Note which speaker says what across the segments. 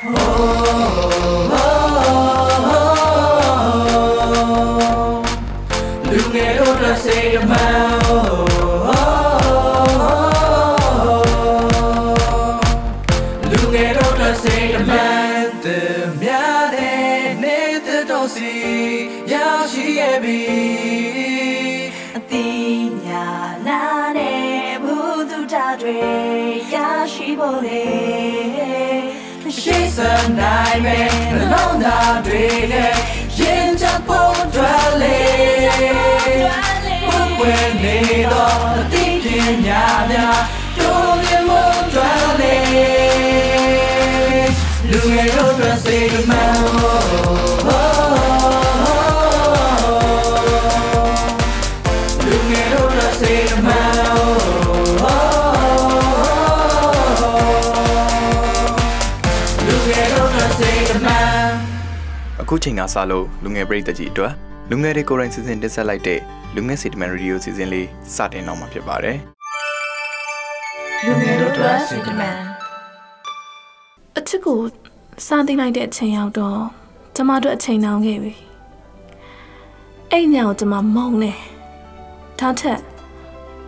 Speaker 1: လူငယ်တို့အတွက်စိတ်အမှန်လူငယ်တို့အတွက်စိတ်အမှန်တများတဲ့နေတဲ့တော့စီရောက်ရှိခဲ့ပြီ
Speaker 2: အတိညာနာနဲ့ဘုသူတာတွေရရှိဖို့လေ
Speaker 1: ရှိ စံနိုင်မဲ့နှလုံးသားတွေနဲ့ရင်ချဖို့တွေ့လေ
Speaker 3: အခုချိန်ကစလို့လူငယ်ပရိသတ်ကြီးအတွက်လူငယ်တွေကိုယ်တိုင်စီစဉ်တင်ဆက်လိုက်တဲ့လူငယ်စီတမန်ရေဒီယိုစီစဉ်လေးစတင်တော့မှာဖြစ်ပါတယ်
Speaker 2: လူငယ်တို့အတွက်စိတ်တမန်
Speaker 4: အချစ်ကိုစတင်လိုက်တဲ့အချိန်ရောက်တော့ကျမတို့အချိန်နှောင်းခဲ့ပြီအဲ့ညကိုကျမမုန်းတယ်ဒါထက်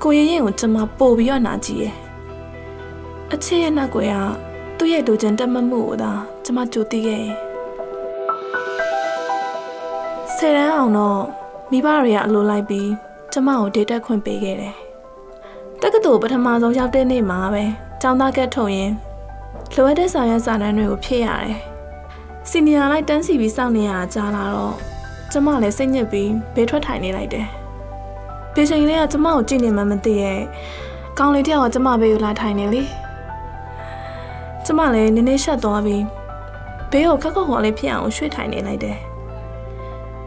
Speaker 4: ကိုရင်ရင်ကိုကျမပို့ပြီးတော့နာကြည့်ရဲ့အချစ်ရဲ့နောက်ကွယ်ကသူ့ရဲ့လူချင်းတက်မှတ်မှုကိုသာကျမကြိုသိခဲ့ရင် ဆယ်တန်းအောင်တော့မိဘတွေကအလိုလိုက်ပြီးကျမကိုဒေတက်ခွင့်ပေးခဲ့တယ်တက္ကသိုလ်ပထမဆုံးရောက်တဲ့နေ့မှာပဲကျောင်းသားကက်ထုတ်ရင်လိုအပ်တဲ့စာရွက်စာတမ်းတွေကိုဖြည့်ရတယ်။စီနီယာလိုက်တန်းစီပြီးစောင့်နေရတာကြားလာတော့ကျမလည်းစိတ်ညစ်ပြီးဘေးထွက်ထိုင်နေလိုက်တယ်။ဒီချိန်လေးကကျမကိုကြည့်နေမှမသိရဲ့။ကောင်းလေးတယောက်ကကျမဘေးကိုလာထိုင်နေလေ။ကျမလည်းနည်းနည်းရှက်သွားပြီးဘေးကိုခက်ခက်ခေါ်လေးဖြစ်အောင်ရွှေ့ထိုင်နေလိုက်တယ်။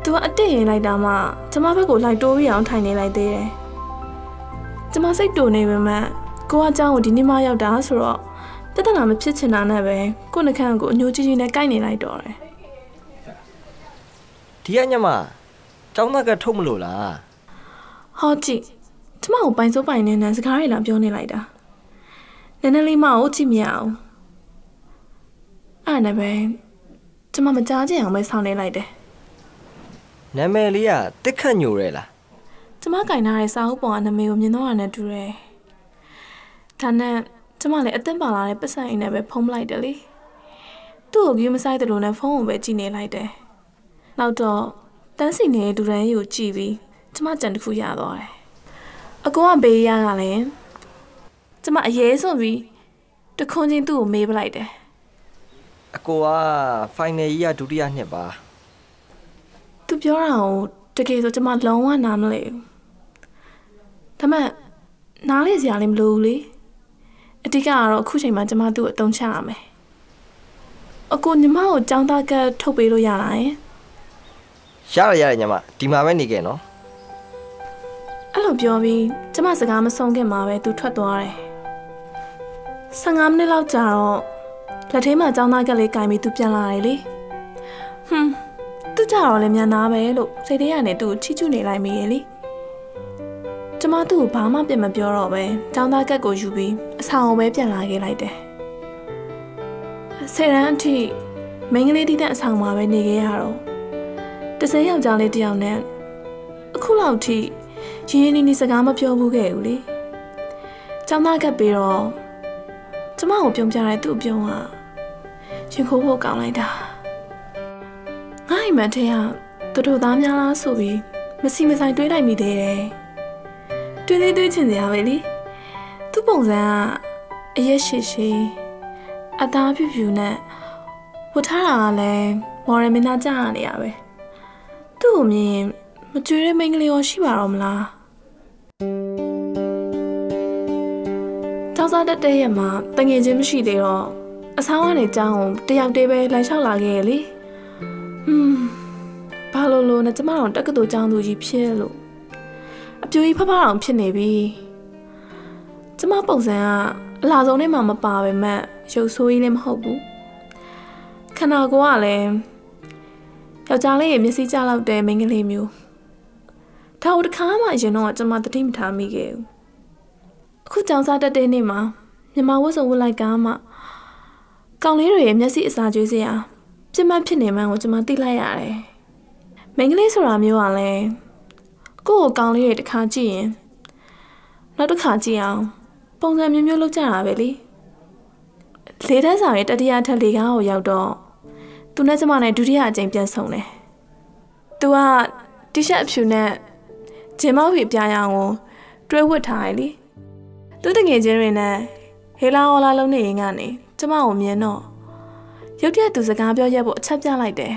Speaker 4: သူကအတစ်ရင်လိုက်တာမှကျမဘက်ကိုလိုက်တိုးပြီးအောင်ထိုင်နေလိုက်သေးတယ်။ကျမစိတ်တူနေပေမဲ့ကိုကအเจ้าကိုဒီနေ့မှရောက်တာဆိုတော့ ပြဿနာမဖြစ်ချင်တာနဲ့ပဲကိုယ့်နှခမ်းကိုအညိုကြီးကြီးနဲ့ကိုက်နေလိုက်တော့တယ်
Speaker 5: ဒီကညမကျောင်းသားကထုတ်မလို့လား
Speaker 4: ။ဟောကြည့်ကျမကိုပိုင်စိုးပိုင်နေနဲ့စကားတွေလာပြောနေလိုက်တာ။နည်းနည်းလေးမအောင်ကြည့်မရအောင်။အဲ့နဲ့ပဲကျမမကြားချင်အောင်ပဲဆောင်းနေလိုက်တယ်
Speaker 5: နာမည်လေးကတစ်ခတ်ညိုရဲလား။
Speaker 4: ကျမကင်ထားတဲ့စာအုပ်ပေါ်ကနာမည်ကိုမြင်တော့ရနဲ့တူတယ်။ဒါနဲ့ကျမလည်းအသင့်ပါလာတဲ့ပတ်စံအိမ်နဲ့ပဲဖုံးပလိုက်တယ်လေ။သူ့ကိုကြည့်မဆိုင်တယ်လို့နဲ့ဖုန်းကိုပဲကြည့်နေလိုက်တယ်။နောက်တော့တန်းစီနေတဲ့ဒူရန်ကြီးကိုကြည့်ပြီးကျမကြံတစ်ခုရသွားတယ်။အကောကဘေးရကလည်းကျမအရေးဆုံးပြီးတခွန်းချင်းသူ့ကိုမေးပလိုက်တယ်
Speaker 5: အကိုက final year ဒုတိယနှစ်ပါ။
Speaker 4: तू ပြောတာကိုတကယ်ဆိုကျမလုံးဝနားမလဲဘူး။ဒါမဲ့နားလေစရာလည်းမလိုဘူးလေ။အတိကကတော့အခုချိန်မှာကျမသူ့ကိုအတုံးချရမယ်။အကိုညီမကိုចောင်းသားကတ်ထုတ်ပေးလို့ရလားယင်
Speaker 5: ရရရတယ်ညမဒီမှာပဲနေခဲ့နော်
Speaker 4: ။အဲ့လိုပြောပြီးကျမစကားမဆုံးခင်မှာပဲသူထွက်သွားတယ်။15မိနစ်လောက်ကြာတော့လက်ထဲမှာចောင်းသားကတ်လေးကင်ပြီးသူပြန်လာတယ်လေ။ဟွန်း သူကြတော့လည်းမြန်သားပဲလို့စိတ်ထဲကနေသူ့ကိုချီချူနေလိုက်မိရဲ့လေ။ကျမသူ့ကိုဘာမှပြန်မပြောတော့ပဲចောင်းသားကတ်ကိုယူပြီးအဆောင်ကိုပဲပြန်လာခဲ့လိုက်တယ်။ဆယ်ရန်အထိမိန်းကလေးတီးတဲ့အဆောင်မှာပဲနေခဲ့ရတော့တစင်းယောက်ျားလေးတစ်ယောက်နဲ့အခုလောက်ထိရင်းရင်းနှီးနှီးစကားမပြောဘူးခဲ့ဘူးလေ။ကျောင်းသားကပ်ပြီးတော့ကျမကိုပြုံးပြတဲ့သူ့ပြုံးကရင်ခိုးဖို့ကောင်းလိုက်တာ။ ငါ့အိမ်မက်ထဲကတူတူသားများလားဆိုပြီးမစီမဆိုင်တွေးလိုက်မိသေးတယ်။တွေးသေးတွေးချင်စရာပဲလေ။သူ့ပုံစံကအရက်ရှိရှိအသားဖြူဖြူနဲ့ဝတ်ထားတာကလည်းမော်ရမင်းသားကြားရနေရပဲ။သူ့ကိုမြင်ရင်မကြွေတဲ့မိန်းကလေးရောရှိပါတော့မလား။ကျောင်းစားတက်တဲ့ရက်မှာတငယ်ချင်းမရှိသေးတော့အဆောင်ကနေကျောင်းကိုတယောက်တည်းပဲလမ်းလျှောက်လာခဲ့ရလေ။ ဟွန်းဘာလို့လို့နဲ့ကျမတို့တက္ကသိုလ်ကျောင်းသူကြီးဖြစ်လို့အပြူကြီးဖဖအောင်ဖြစ်နေပြီ။ကျမပုံစံကအလားဆုံးနဲ့မှမပါပဲမဲ့ရုပ်ဆိုးကြီးလည်းမဟုတ်ဘူး။ခန္ဓာကိုယ်ကလည်းယောက်ျားလေးရဲ့မျက်စိကျလောက်တဲ့မိန်းကလေးမျိုးဒါကိုတစ်ခါမှအရင်တော့ကျွန်မသတိမထားမိခဲ့ဘူးအခုကြောင်စားတက်တဲ့နေ့မှာမြမဝတ်စုံဝတ်လိုက်ကားမှကောင်လေးတွေရဲ့မျက်စိအစာကျွေးစရာ ပြစ်မှတ်ဖြစ်နေမှန်းကိုကျွန်မသိလိုက်ရတယ်။မိန်းကလေးဆိုတာမျိုးကလည်းကိုယ့်ကိုကောင်လေးတွေတစ်ခါကြည့်ရင်နောက်တစ်ခါကြည့်အောင် ပုံစံမျိုးမျိုးလုပ်ကြတာပဲလေ။လေတန်းဆောင်ရဲ့တတိယထပ်လေကားကိုရောက်တော့သူနဲ့ကျမနဲ့ဒုတိယအကြိမ်ပြန်ဆုံတယ်။ तू ကတီရှပ်အဖြူနဲ့ဂျင်မောက်ဖီပြားရအောင်ကိုတွဲဝတ်ထားရလေ။သူတငယ်ချင်းတွေနဲ့ဟေလာဟောလာလုံးနေရင်ကနေကျမကိုမြင်တော့ ရုတ်တရက်သူစကားပြောရက်ဖို့အချက်ပြလိုက်တယ်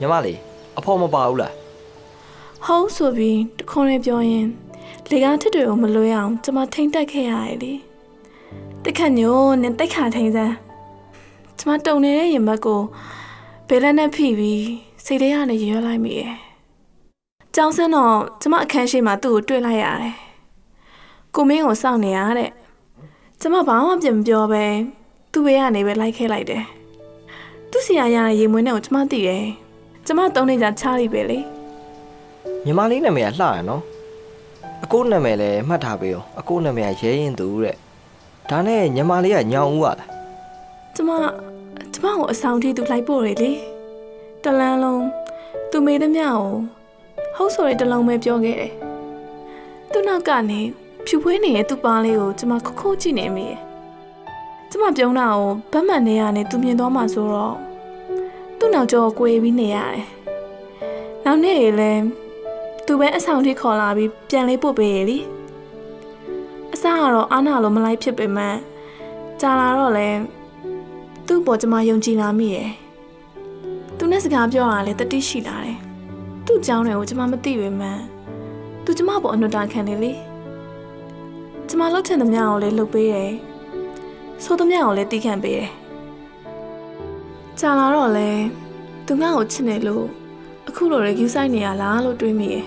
Speaker 5: ညီမလေးအဖေမပါဘူးလား။
Speaker 4: ဟုတ်ဆိုပြီးတခွန်းလေးပြောရင်လေကားထစ်တွေကိုမလွဲအောင်ကျမထိမ့်တက်ခဲ့ရတယ်လေ။တက်ခတ်ညိုနဲ့တက်ခါထိန်စမ်းကျမတုံနေတဲ့ရင်ဘတ်ကိုဘယ်လက်နဲ့ဖိပြီးစိတ်ထဲကနေရွရလိုက်မိရဲ့။ကျောင်းစင်းတော့ကျမအခန်းရှိမှသူ့ကိုတွေ့လိုက်ရတယ်။ကိုမင်းကိုစောင့်နေရတဲ့။ကျမဘာမှပြန်မပြောပဲ သူ့ဘေးကနေပဲလိုက်ခဲလိုက်တယ်။သူ့စီရရတဲ့ရေမွေးနဲ့ကိုကျမသိတယ်။ကျမတုံးနေကြချားလိပဲလေ။
Speaker 5: ညီမလေးနာမည်ကလှရနော်အကိုနာမည်လည်းမှတ်ထားပေးအောင်အကိုနာမည်ကရဲရင်သူတဲ့ဒါနဲ့ညီမလေးကညောင်ဦးပါလား
Speaker 4: ကျမကျမကိုအဆောင်ထိသူလိုက်ပို့ရလေတလန်းလုံးသူမေးသမျှကိုဟုတ်ဆိုရတလုံးပဲပြောခဲ့တယ်သူနောက်ကနေဖြူဖွေးနေတဲ့သူ့ပါလေးကိုကျမခခုတ်ကြည့်နေမိရဲ့ ကျမပြုံးတာကိုဗတ်မှန်နေရနဲ့သူမြင်သွားမှဆိုတော့သူ့နောက်ကျောကိုယ်ပြီးနေရတယ်နောက်နေ့ရေလဲသူပဲအဆောင်ထိခေါ်လာပြီးပြန်လေးပို့ပေးရလေအစားကတော့အာနာလိုမလိုက်ဖြစ်ပေမဲ့ကြာလာတော့လဲသူ့ပေါ်ကျမယုံကြည်လာမိရဲ့။သူနဲ့စကားပြောတာလည်းတတိရှိလာတယ်။သူ့ကြောင်းတွေကိုကျမမသိပေမဲ့သူကျမပေါ်အနုတာခံနေလေ။ကျမလှုပ်ချင်သမျှကိုလည်းလှုပ်ပေးတယ်။ ဆိုသမျှကိုလည်းတီးခံပေးတယ်။ကြာလာတော့လဲသူငါ့ကိုချစ်နေလို့အခုလိုရယူဆိုင်နေရလားလို့တွေးမိရဲ့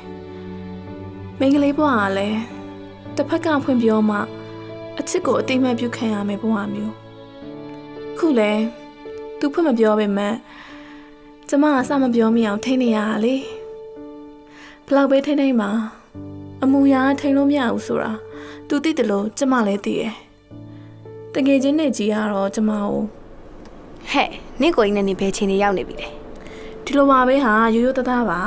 Speaker 4: ။မိန်းကလေးဘဝကလည်းတစ်ဖက်ကဖွင့်ပြောမှအချစ်ကိုအတိအမှတ်ပြုခံရမယ်ဘဝမျိုး။ခုလဲသူဖွင့်မပြောပေမဲ့ကျမကစမပြောမိအောင်ထိနေရတာလေဘလောက်ပဲထိနေမှာအမူအရာထိလို့မရဘူးဆိုတာသူသိတယ်လို့ကျမလည်းသိတယ် တကယ်ချင်းနဲ့ကြီးကတော့ကျမကို
Speaker 2: ဟဲ့နင့်ကိုကြီးနဲ့နေဘယ်ချိန်နေရောက်နေပြီလဲ
Speaker 4: ဒီလိုပါပဲဟာရိုးရိုးသားသားပါ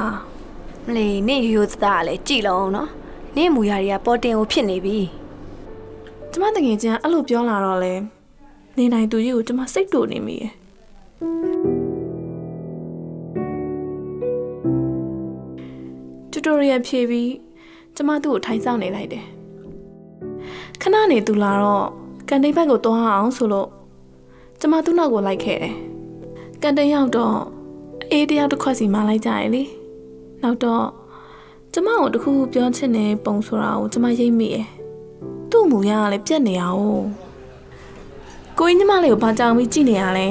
Speaker 2: မလီနင့်ရိုးရိုးသားသားကလည်းကြည်လုံးနော်နင့်မူရတွေကပေါ်တင်ကိုဖြစ်နေပြီ
Speaker 4: ကျမတကယ်ချင်းကအဲ့လိုပြောလာတော့လဲနေနိုင်သူကြီးကိုကျမစိတ်တူနေမိရဲ့တူတိုရီယယ်ဖြည့်ပြီးကျမသူ့ကိုထိုင်ဆောင်နေလိုက်တယ်ခဏနေသူလာတော့ ကန်တိန်ဘက်ကိုတွားအောင်ဆိုလို့ကျမသူ့နောက်ကိုလိုက်ခဲ့တယ်ကန်တိန်ရောက်တော့အေးတယောက်တစ်ခွက်စီမလိုက်ကြရလေနောက်တော့ကျမကိုတခုခုပြောချင်တဲ့ပုံဆိုတာကိုကျမရိပ်မိရဲ့သူ့မူရကလည်းပြက်နေရအောင်ကိုကြီးညီမလေးကိုဘာကြောင်ပြီးကြည့်နေရလဲ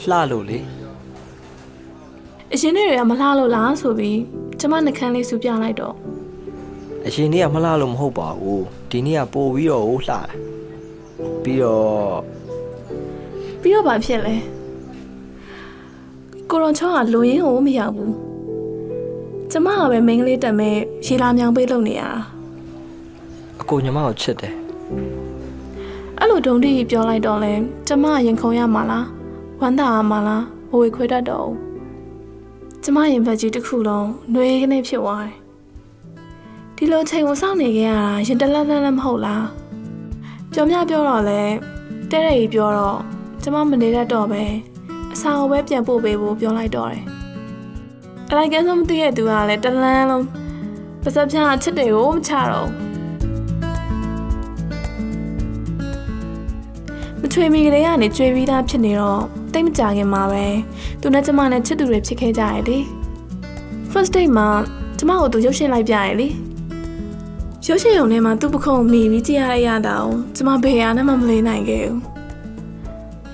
Speaker 5: လှလို့လေ
Speaker 4: အရင်တွေကမလှလို့လားဆိုပြီးကျမနှကန်းလေးစူပြလိုက်တော့
Speaker 5: အရင်နေ့ကမလှလို့မဟုတ်ပါဘူးဒီနေ့ကပို့ပြီးတော့ဟိုလှတာ ပြီးတော့
Speaker 4: ပြီးတော့ဘာဖြစ်လဲကိုရွန်ချောကလူရင်းကိုမရောက်ဘူးကျမကပဲမိန်းကလေးတက်မဲ့ရေလာမြောင်ပေးလုပ်နေရတာ
Speaker 5: အကိုညီမကိုချစ်တယ်
Speaker 4: အဲ့လိုဒုံတိကြီးပြောလိုက်တော့လဲကျမရင်ခုန်ရမှာလားဝမ်းသာရမှာလားမဝေခွဲတတ်တော့ဘူးကျမရင်ဘက်ကြီးတစ်ခုလုံးຫນွေကနေဖြစ်သွားတယ်ဒီလိုချိန်ကိုစောင့်နေခဲ့ရတာရင်တလက်လက်လည်းမဟုတ်လား ပြောမြပြောတော့လဲတဲ့တဲ့ကြီးပြောတော့ကျမမနေတတ်တော့ပဲအစာကိုပဲပြန်ပို့ပေးဖို့ပြောလိုက်တော့တယ်အလိုက်ကန်းဆုံးမသိရဲ့သူကလည်းတလန်းလုံးပါစပ်ဖြားအချစ်တွေကိုမချတော့ဘူးမချွေမီကလေးကနေကြွေပြီးသားဖြစ်နေတော့တိတ်မကြခင်မှာပဲသူနဲ့ကျမနဲ့ချစ်သူတွေဖြစ်ခဲ့ကြရလေ first date မှာကျမကိုသူရုပ်ရှင်လိုက်ပြရလေ ရုပ်ရှင်ရုံထဲမှာသူ့ပခုံးမိပြီးကြည့်ရရတာအောင်ကျမဘယ်ဟာနဲ့မှမလေးနိုင်ခဲ့ဘူး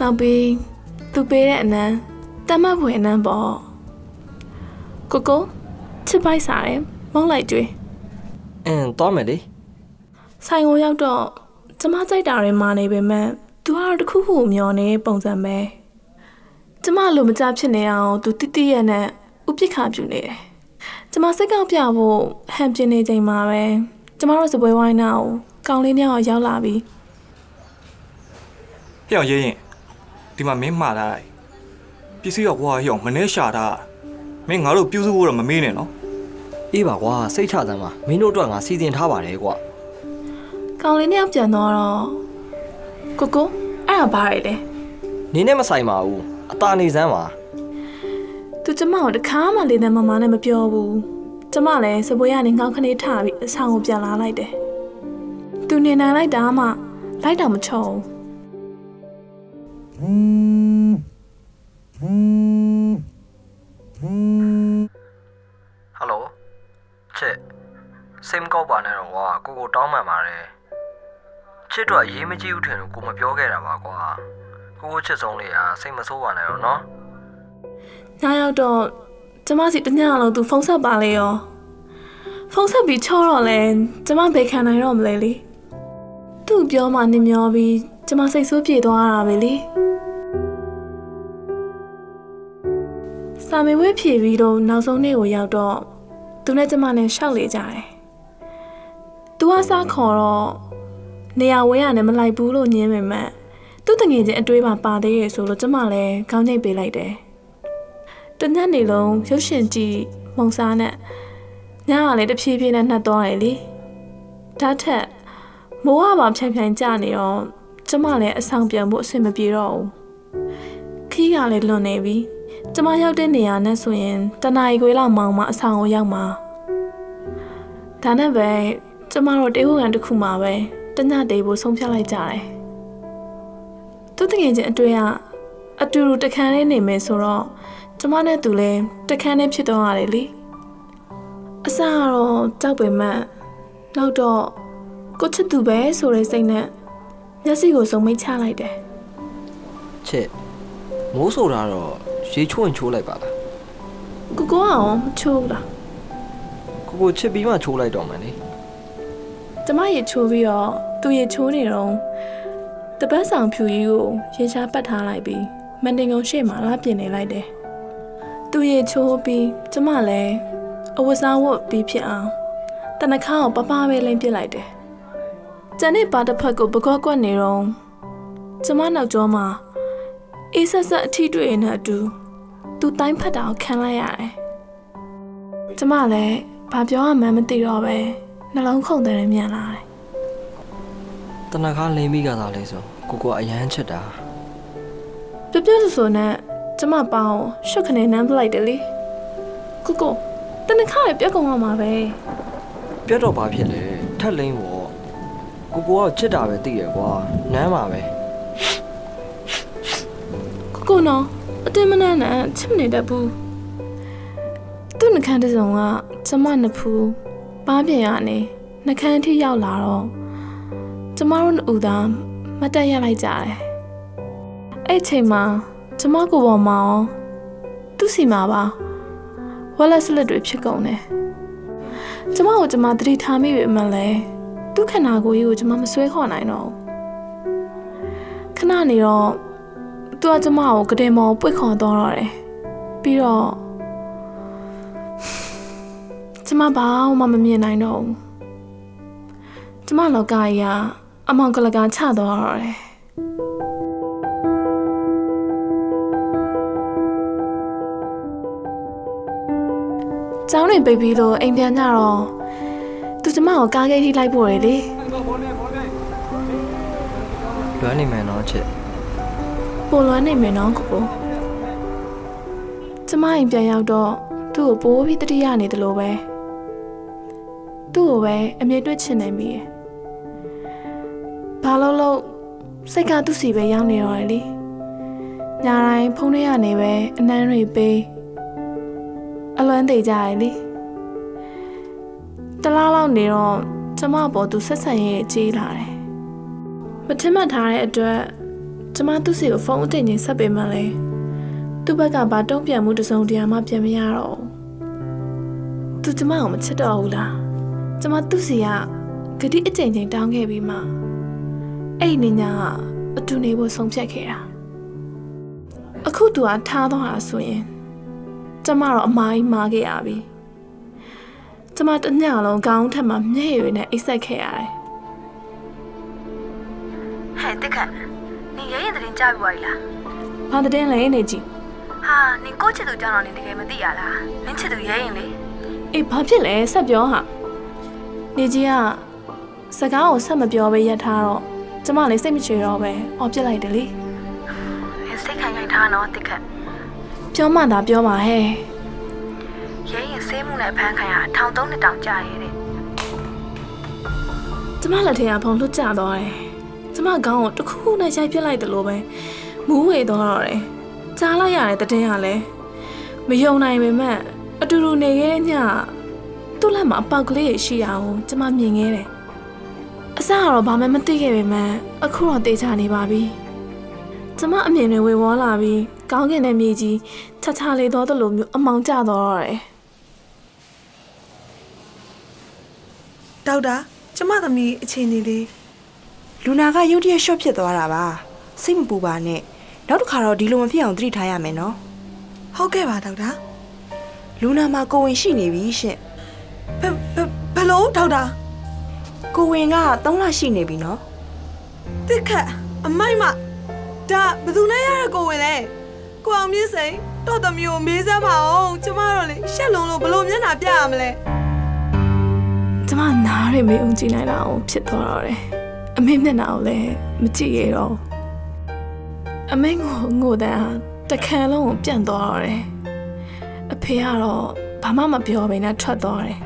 Speaker 4: နောက်ပြီးသူပေးတဲ့အနမ်းတတ်မှတ်ဖွယ်အနမ်းပေါ့ကိုကိုချစ်ပိုက်စားတယ်မောင်းလိုက်ကြွေး
Speaker 5: အင်းသွားမယ်လေ
Speaker 4: ဆိုင်ကိုရောက်တော့ကျမကြိုက်တာတွေမာနေပေမဲ့သူကတော့တစ်ခုခုမျောနေပုံစံပဲကျမလိုမကြဖြစ်နေအောင်သူတိတိရဲ့နဲ့ဥပိ္ပခပြုနေတယ်ကျမစိတ်ကောက်ပြဖို့ဟန်ပြင်းနေချိန်မှာပဲ ကျမတို့စပွဲဝိုင်းနာကိုကောင်းလေးမြောက်ရောက်လာပြီး
Speaker 6: ဟဲ့အောင်ရဲရင်ဒီမှာမင်းမှားတာပစ္စည်းတော့ကွာဟိအောင်မနှဲရှာတာမင်းငါတို့ပြုစုဖို့တော့မမေးနဲ့နော်
Speaker 5: အေးပါကွာစိတ်ချစမ်းပါမင်းတို့အတွက်ငါစီစဉ်ထားပါတယ်ကွာ
Speaker 4: ကောင်လေးနှစ်ယောက်ပြန်တော့ကိုကိုအဲ့ဒါဘာရလဲ
Speaker 5: နင်းနဲ့မဆိုင်ပါဘူးအตาနေစမ်းပါ
Speaker 4: သူကျမကိုတခါမှလေးနဲ့မမနဲ့မပြောဘူး ကျမလည်းစပွဲကနေငေါက်ခနေထပြီးအဆောင်ကိုပြန်လာလိုက်တယ်သူနေနိုင်လိုက်တာမှလိုက်တော့မချောဘူး
Speaker 5: ဟယ်လိုချစ်စိတ်မကောက်ပါနဲ့တော့ကွာကိုကိုတောင်းပန်ပါတယ်ချစ်တော့အရေးမကြီးဘူးထင်လို့ကိုမပြောခဲ့တာပါကွာကိုကိုချစ်ဆုံးလေးอ่ะစိတ်မဆိုးပါနဲ့တော့နော်
Speaker 4: ညရောက်တော့ ကျမစီတညလုံးသူဖုန်းဆက်ပါလေရောဖုန်းဆက်ပြီးချောတော့လဲကျမဘေခံနိုင်တော့မလဲလေသူ့ပြောမှနင်မျောပြီးကျမစိတ်ဆိုးပြေသွားတာပဲလေစာမေဝဲဖြည့်ပြီးတော့နောက်ဆုံးနေ့ကိုရောက်တော့သူနဲ့ကျမနဲ့ရှောက်လေကြတယ်သူကစားခေါ်တော့နေရာဝဲရနဲ့မလိုက်ဘူးလို့ညင်းပေမဲ့သူ့တငယ်ချင်းအတွေးပါပါသေးရဲ့ဆိုလို့ကျမလည်းခေါင်းညိတ်ပေးလိုက်တယ် တညက်နေလုံးရုပ်ရှင်ကြည့်မုံစားနဲ့ညကလည်းတဖြည်းဖြည်းနဲ့နှက်သွားတယ်လေဒါထက်မိုးကပါဖြန်ဖြန်ကြနေတော့ကျမလည်းအဆောင်ပြန်ဖို့အဆင်မပြေတော့ဘူးခီးကလည်းလွန်နေပြီကျမရောက်တဲ့နေရာနဲ့ဆိုရင်တနာရီခွေလောက်မောင်မှအဆောင်ကိုရောက်မှာဒါနဲ့ပဲကျမတို့တေးဟိုကန်တစ်ခုမှပဲတညတေးဖို့ဆုံးဖြတ်လိုက်ကြတယ်သူတငယ်ချင်းအတွေ့ကအတူတူတခန်းလေးနေမယ်ဆိုတော့ ကျမနဲ့သူလည်းတခန်းနဲ့ဖြစ်သွားရတယ်လေအစကတော့ကြောက်ပေမဲ့နောက်တော့ကိုချစ်သူပဲဆိုတဲ့စိတ်နဲ့မျက်စိကိုစုံမိတ်ချလိုက်တယ်
Speaker 5: ချစ်မိုးဆိုတာတော့ရေချိုးရင်ချိုးလိုက်ပါလား
Speaker 4: ကိုကိုကရောမချိုးဘူးလား
Speaker 5: ကိုကိုချစ်ပြီးမှချိုးလိုက်တော့မယ်လေ
Speaker 4: ကျမရေချိုးပြီးတော့သူရေချိုးနေတော့တပတ်ဆောင်ဖြူကြီးကိုရေရှားပတ်ထားလိုက်ပြီးမန်တင်ကုံရှေ့မှာလာပြင်နေလိုက်တယ် သူရေချိုးပြီးကျမလည်းအဝတ်စားဝတ်ပြီးဖြစ်အောင်တနခါကိုပပပဲလိမ့်ပစ်လိုက်တယ်ကျန်တဲ့ပါတစ်ဖက်ကိုပကော့ကွက်နေတော့ကျမနောက်ကျောမှာအေးဆက်ဆက်အထီးတွေ့နေတဲ့အတူသူတိုင်းဖတ်တာကိုခံလိုက်ရတယ်ကျမလည်းဘာပြောရမှန်းမသိတော့ပဲနှလုံးခုန်တယ်မြန်လာတယ်
Speaker 5: တနခါလိမ့်ပြီးကြတာလေဆိုကိုကိုအရန်ချစ်တာ
Speaker 4: ပြပြဆူဆူနဲ့ ကျမပေါင်းရှုပ်ခနေနမ်းပလိုက်တယ်လေကိုကိုတနခါရပြက်ကုန်ရမှာပဲ
Speaker 5: ပြတ်တော့ဘာဖြစ်လဲထက်လိမ့်ပေါ့ကိုကိုကချစ်တာပဲသိရကွာနမ်းပါပဲ
Speaker 4: ကိုကိုနော်အတင်းမနှမ်းနဲ့ချစ်မနေတတ်ဘူးသူ့နှခမ်းတစ်စုံကကျမနှစ်ဖူးပါးပြင်ရနေနှခမ်းထိရောက်လာတော့ကျမတို့နှစ်ဦးသာမတ်တက်ရလိုက်ကြတယ်အဲ့အချိန်မှာ ကျမကိုပေါ်မှာရောသူ့စီမှာပါဝက်လက်စလက်တွေဖြစ်ကုန်တယ်ကျမကိုကျမသတိထားမိပြီအမှန်လဲသူ့ခန္ဓာကိုယ်ကြီးကိုကျမမဆွဲခေါ်နိုင်တော့ဘူးခဏနေတော့သူကကျမကိုကတင်မော်ပွတ်ခေါ်သွားတော့တယ်ပြီးတော့ကျမဘာမှမမြင်နိုင်တော့ဘူးကျမလောကကြီးကအမောင်ကလကချသွားတော့တယ် ကျောင်းတွင်ပိတ်ပြီးလို့အိမ်ပြန်ကြတော့သူကျမကိုကားဂိတ်ထိလိုက်ပို့တယ်လေ
Speaker 5: လွမ်းနေမယ်နော်ချစ်
Speaker 4: ပိုလွမ်းနေမယ်နော်ကိုကိုကျမအိမ်ပြန်ရောက်တော့သူ့ကိုပိုးပြီးတတိယနေတယ်လို့ပဲသူ့ကိုပဲအမြဲတွေ့ချင်နေမိရဲ့ဘာလို့လို့စိတ်ကသူ့စီပဲရောက်နေတော့လေညာတိုင်းဖုန်းထဲကနေပဲအနှမ်းတွေပေးအလွ မ်းသေးကြရလေတလားလောက်နေတော့ကျမပေါ်သူဆက်ဆံရေးကြီးလာတယ်မထင်မှတ်ထားတဲ့အတွက်ကျမသူ့စီကိုဖုန်းအတင်ချင်းဆက်ပေးမှလဲသူ့ဘက်ကဘာတုံ့ပြန်မှုတစ်စုံတရာမှပြန်မရတော့ဘူးသူကျမကိုမချစ်တော့ဘူးလားကျမသူ့စီကဂတိအကျဉ်းချင်းတောင်းခဲ့ပြီးမှအဲ့ဒီညကအတူနေဖို့ဆုံးဖြတ်ခဲ့တာအခုသူကထားတော့တာဆိုရင် ကျမတော့အမားကြီးမားခဲ့ရပြီကျမတညလုံးခေါင်းထက်မှမျက်ရည်တွေနဲ့အိတ်ဆက်ခဲ့ရတယ်
Speaker 2: ဟဲ့တက်ခတ်နေရရင်တရင်ကြပြီွားလား
Speaker 4: ဘာတဲ့လဲနေကြည့်
Speaker 2: ဟာနင်ကိုချစ်သူကြောင့်တော့နင်တကယ်မသိရလားနင်ချစ်သူရဲရင်လေ
Speaker 4: အေးဘာဖြစ်လဲဆက်ပြောဟာနေကြီးကစကားကိုဆက်မပြောဘဲရပ်ထားတော့ကျမလည်းစိတ်မချေတော့ပဲအော်ပြစ်လိုက်တယ်လေ
Speaker 2: နင်စိတ်ခိုင်ခိုင်ထားနော်တစ်ခက်
Speaker 4: ပြောမှသာပြောပါဟဲ့
Speaker 2: ရဲရင်ဆေးမှုနဲ့ဖမ်းခံရထောင်သုံးနှစ်တောင်ကြာရဲတဲ့
Speaker 4: ကျမလက်ထဲကဖုံလွတ်ကျသွားတယ်ကျမခေါင်းကိုတစ်ခုနဲ့ရိုက်ပြစ်လိုက်တယ်လို့ပဲမူးဝေသွားတော့တယ်ကြားလိုက်ရတဲ့တဲ့င်းကလည်းမယုံနိုင်ပေမဲ့အတူတူနေခဲ့တဲ့ညသူ့လက်မှာအပေါက်ကလေးရရှိတာကိုကျမမြင်ခဲ့တယ်အစကတော့ဘာမှမသိခဲ့ပေမဲ့အခုတော့တေချာနေပါပြီ ကျမအမြင်တွေဝေဝေါလာပြီးကောင်းကင်တဲ့မြေကြီးချာချာလေးတော့တယ်လို့မျိုးအမောင်ကျသွားတော့တယ်
Speaker 7: ဒေါက်တာကျမသမီးအခြေအနေလေး
Speaker 8: လူနာကရုတ်တရက်ရှော့ဖြစ်သွားတာပါစိတ်မပူပါနဲ့နောက်တစ်ခါတော့ဒီလိုမဖြစ်အောင်သတိထားရမယ်နော်
Speaker 7: ဟုတ်ကဲ့ပါဒေါက်တာ
Speaker 8: လူနာမှာကိုဝင်ရှိနေပြီရှင့်
Speaker 7: ဘယ်ဘယ်ဘယ်လို့ဒေါက်တာ
Speaker 8: ကိုဝင်က3လရှိနေပြီနော်
Speaker 7: တစ်ခက်အမိုက်မ ဒါဘယ်သူနဲ့ရရကိုဝင်လဲကိုအောင်မြင့်စိန်တော့သမီးကိုမေးစမ်းပါအောင်ကျမတို့လေရှက်လုံးလို့ဘလို့မျက်နှာပြရမလဲ
Speaker 4: ကျမနားရမေးအောင်ကြည့်နိုင်တာအောင်ဖြစ်သွားတော့တယ်အမေမျက်နှာကိုလည်းမကြည့်ရတော့ဘူးအမေငိုငိုတဲ့ဟာတစ်ခါလုံးကိုပြန့်သွားတော့တယ်အဖေကတော့ဘာမှမပြောဘဲနဲ့ထွက်သွားတယ်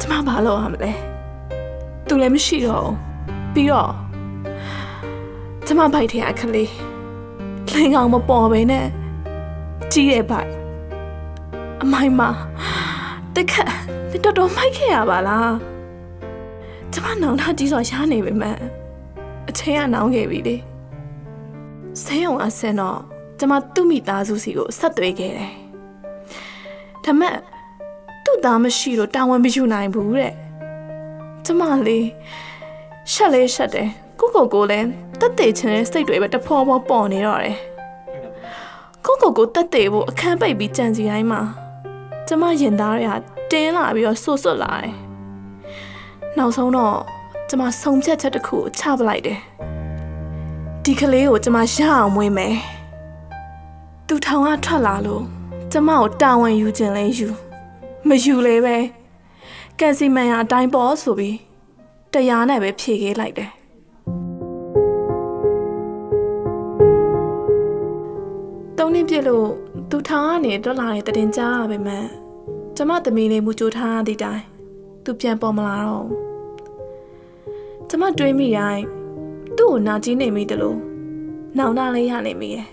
Speaker 4: ကျမဘာလုပ်ရမလဲသူလည်းမရှိတော့ဘူးပြီးတော့ ကျမဘိုက်ထဲအခလေးလင်ကောင်မပေါ်ဘဲနဲ့ကြီးတဲ့ဘိုက်အမိုင်မတက်ခတ်ဒီတော်တော်မိုက်ခဲ့ရပါလားကျမနောင်တာကြီးစွာရှားနေပေမဲ့အချိန်ကနောင်ခဲ့ပြီလေဆဲအောင်အဆင်တော့ကျမသူ့မိသားစုစီကိုဆက်သွေးခဲ့တယ်ဒါမဲ့သူ့သားမရှိတော့တာဝန်မယူနိုင်ဘူးတဲ့ကျမလေးရှက်လေးရှက်တယ်ကိုကိုကိုလည်း တက်သေးချင်တဲ့စိတ်တွေပဲတဖောဖောပေါ်နေတော့တယ်ကိုကိုကိုတက်သေးဖို့အခန်းပိတ်ပြီးကြံစီတိုင်းမှာကျမရင်သားတွေကတင်းလာပြီးတော့ဆူဆွတ်လာတယ်။နောက်ဆုံးတော့ကျမဆုံးဖြတ်ချက်တစ်ခုကိုချပလိုက်တယ်။ဒီကလေးကိုကျမရအောင်မွေးမယ်။သူထောင်ကထွက်လာလို့ကျမကိုတာဝန်ယူခြင်းလဲယူမယူလဲပဲကန်စီမန်ရအတိုင်းပေါ်ဆိုပြီးတရားနဲ့ပဲဖြေခဲ့လိုက်တယ်။ သုံးနှစ်ပြည့်လို့သူထောင်ကနေတွက်လာတဲ့တည်င်းကြားရပါမယ်။ကျမသမီးလေးမူကြိုထားသည့်တိုင်သူပြန်ပေါ်မလာတော့ဘူး။ကျမတွေးမိတိုင်းသူ့ကိုနာကျင်နေမိတယ်လို့နောင်နာလေးရနေမိရဲ့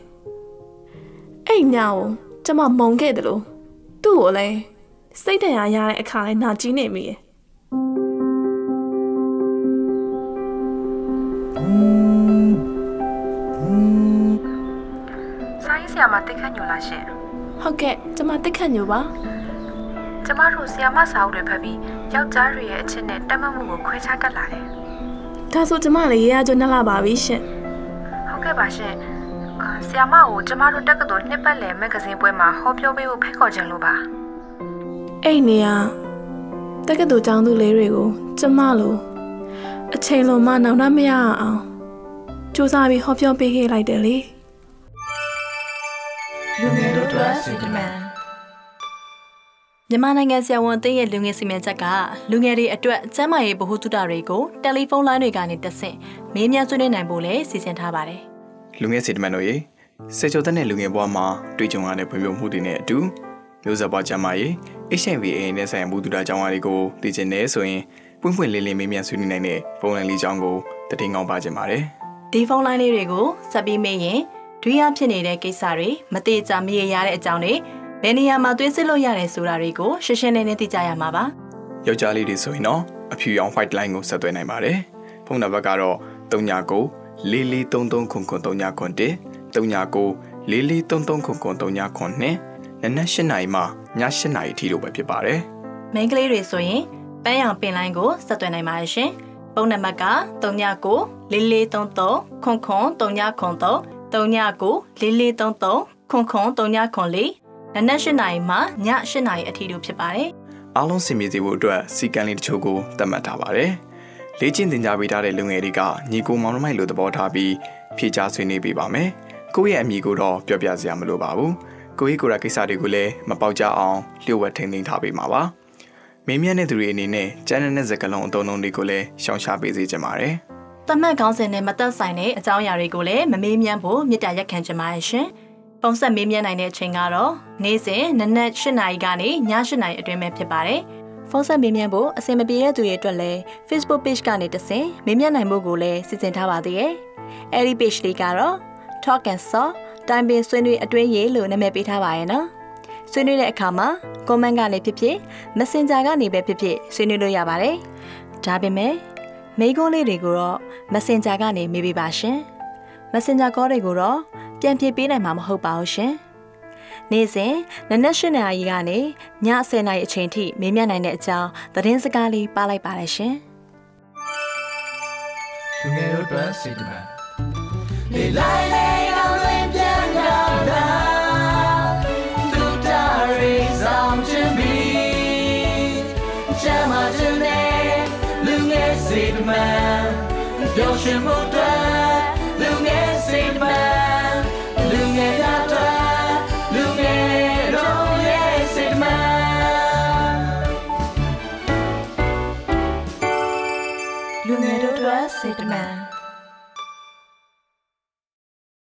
Speaker 4: ။အဲ့ညကိုကျမမုံခဲ့တယ်လို့သူ့ကိုလည်းစိတ်တရားရတဲ့အခါလေးနာကျင်နေမိရဲ့။
Speaker 2: ရေးဆရာမတိတ်ခတ်ညိုလားရှင်
Speaker 4: ဟုတ်ကဲ့ကျမတက်ခတ်ညိုပါ
Speaker 2: ကျမတို့ဆရာမစာအုပ်တွေဖတ်ပြီးယောက်ျားတွေရဲ့အချစ်နဲ့တက်မှတ်မှုကိုခွဲခြားတတ်လာတယ်
Speaker 4: ဒါဆိုကျမလည်းရေရကြွနှက်လာပါပြီရှင်
Speaker 2: ဟုတ်ကဲ့ပါရှင်အာဆရာမကိုကျမတို့တက္ကသိုလ်နှစ်ပတ်လည်မဂ္ဂဇင်းပွဲမှာဟောပြောပေးဖို့ဖိတ်ခေါ်ခြင်းလို့ပါ
Speaker 4: အဲ့နေရတက္ကသိုလ်ကျောင်းသူလေးတွေကိုကျမလိုအချိန်လုံးမနောင်တမရအောင်စူးစမ်းပြီးဟောပြောပေးခဲ့လိုက်တယ်လေ
Speaker 1: လူငယ်တို့အတွက်စီတမန်
Speaker 9: မြန်မာနိုင်ငံဆရာဝန်အသင်းရဲ့လူငယ်စီမံချက်ကလူငယ်တွေအတွက်ကျန်းမာရေးဗဟုသုတတွေကိုတယ်လီဖုန်းလိုင်းတွေကနေတဆင့်မေးမြန်းဆွေးနွေးနိုင်ဖို့လည်းစီစဉ်ထားပါတယ်
Speaker 3: လူငယ်စီတမန်တို့ရေစေချိုတဲ့နဲ့လူငယ်ဘဝမှာတွေ့ကြုံရတဲ့ဖွံ့ဖြိုးမှုတွေနဲ့အတူမျိုးဆက်ပွားကျန်းမာရေး HIV AIDS နဲ့ဆိုင်ရာမှုတူတာကြောင်းအားတွေကိုသိချင်နေဆိုရင်ပွင့်ပွင့်လင်းလင်းမေးမြန်းဆွေးနွေးနိုင်တဲ့ဖုန်းလိုင်းလေးကြောင်းကိုတည်ငောင်းပါခြင်းပါတယ်။
Speaker 9: ဒီဖုန်းလိုင်းလေးတွေကိုဆက်ပြီးမေးရင် ဒွေရဖြစ်နေတဲ့ကိစ္စတွေမတိကျမရေရာတဲ့အကြောင်းတွေဘယ်နေရာမှာသွေးစစ်လို့ရတယ်ဆိုတာတွေကိုရှင်းရှင်းလင်းလင်းသိကြရမှာပါ။
Speaker 3: ယောက်ျားလေးတွေဆိုရင်တော့အဖြူရောင် white line ကိုဆက်သွယ်နိုင်ပါတယ်။ဖုန်းနံပါတ်ကတော့39 44330039 39 44330039နဲ့နနက်၈နာရီမှည၈နာရီထိလိုပဲဖြစ်ပါတယ်။
Speaker 9: မိန်းကလေးတွေဆိုရင်ပန်းရောင်ပင်လိုင်းကိုဆက်သွယ်နိုင်ပါတယ်ရှင်။ဖုန်းနံပါတ်က39 44330039 3994 4433ခွန်ခွန်3904နနက်၈နာရီမှည၈နာရီအထိတို့ဖြစ်ပါတယ်။
Speaker 3: အားလုံးစင်မြေစီဖို့အတွက်စီကံလေးတချို့ကိုသတ်မှတ်ထားပါတယ်။လေ့ကျင့်သင်ကြားပေးထားတဲ့လူငယ်တွေကညီကိုမောင်နှမိုက်လိုသဘောထားပြီးဖြေကြားဆွေးနွေးပေးပါမယ်။ကိုယ့်ရဲ့အမိကိုတော့ပြောပြစရာမလိုပါဘူး။ကိုယ့်ကိုယ်ရာကိစ္စတွေကိုလည်းမပေါက်ကြအောင်လျှို့ဝှက်ထိန်းသိမ်းထားပေးပါပါ။မင်းမြတ်တဲ့သူတွေအနေနဲ့ကျန်းတဲ့စကလုံးအတုံးုံတွေကိုလည်းရှောင်ရှားပေးစေချင်ပါတယ်။
Speaker 9: တမတ်ကောင်းစင်နဲ့မသက်ဆိုင်တဲ့အကြောင်းအရာတွေကိုလည်းမမေးမြန်းဖို့မြစ်တာရက်ခံချင်ပါတယ်ရှင်။ပုံဆက်မေးမြန်းနိုင်တဲ့အချိန်ကတော့နေ့စဉ်နနက်၈နာရီကနေည၈နာရီအတွင်းပဲဖြစ်ပါတယ်။ဖုန်းဆက်မေးမြန်းဖို့အဆင်မပြေတဲ့သူတွေအတွက်လည်း Facebook page ကနေတဆင်မေးမြန်းနိုင်မှုကိုလည်းစီစဉ်ထားပါသေးတယ်။အဲဒီ page လေးကတော့ Talk and Saw တိုင်ပင်ဆွေးနွေးအတွင်းရေးလို့နာမည်ပေးထားပါရဲ့နော်။ဆွေးနွေးတဲ့အခါမှာ comment ကနေဖြစ်ဖြစ် Messenger ကနေပဲဖြစ်ဖြစ်ဆွေးနွေးလို့ရပါတယ်။ဒါပေမဲ့ မိကုန်းလေးတွေကိုတော့ Messenger ကနေမေးပေးပါရှင်။ Messenger call တွေကိုတော့ပြန်ဖြေပေးနိုင်မှာမဟုတ်ပါဘူးရှင်။နေ့စဉ်နနက်၈နာရီကနေည10နာရီအချိန်ထိမေးမြန်းနိုင်တဲ့အကြောင်းသတင်းစကားလေးပါလိုက်ပါတယ်ရှင်။
Speaker 1: သူငယ်တို့အတွက်စီတမန်လေလိုက်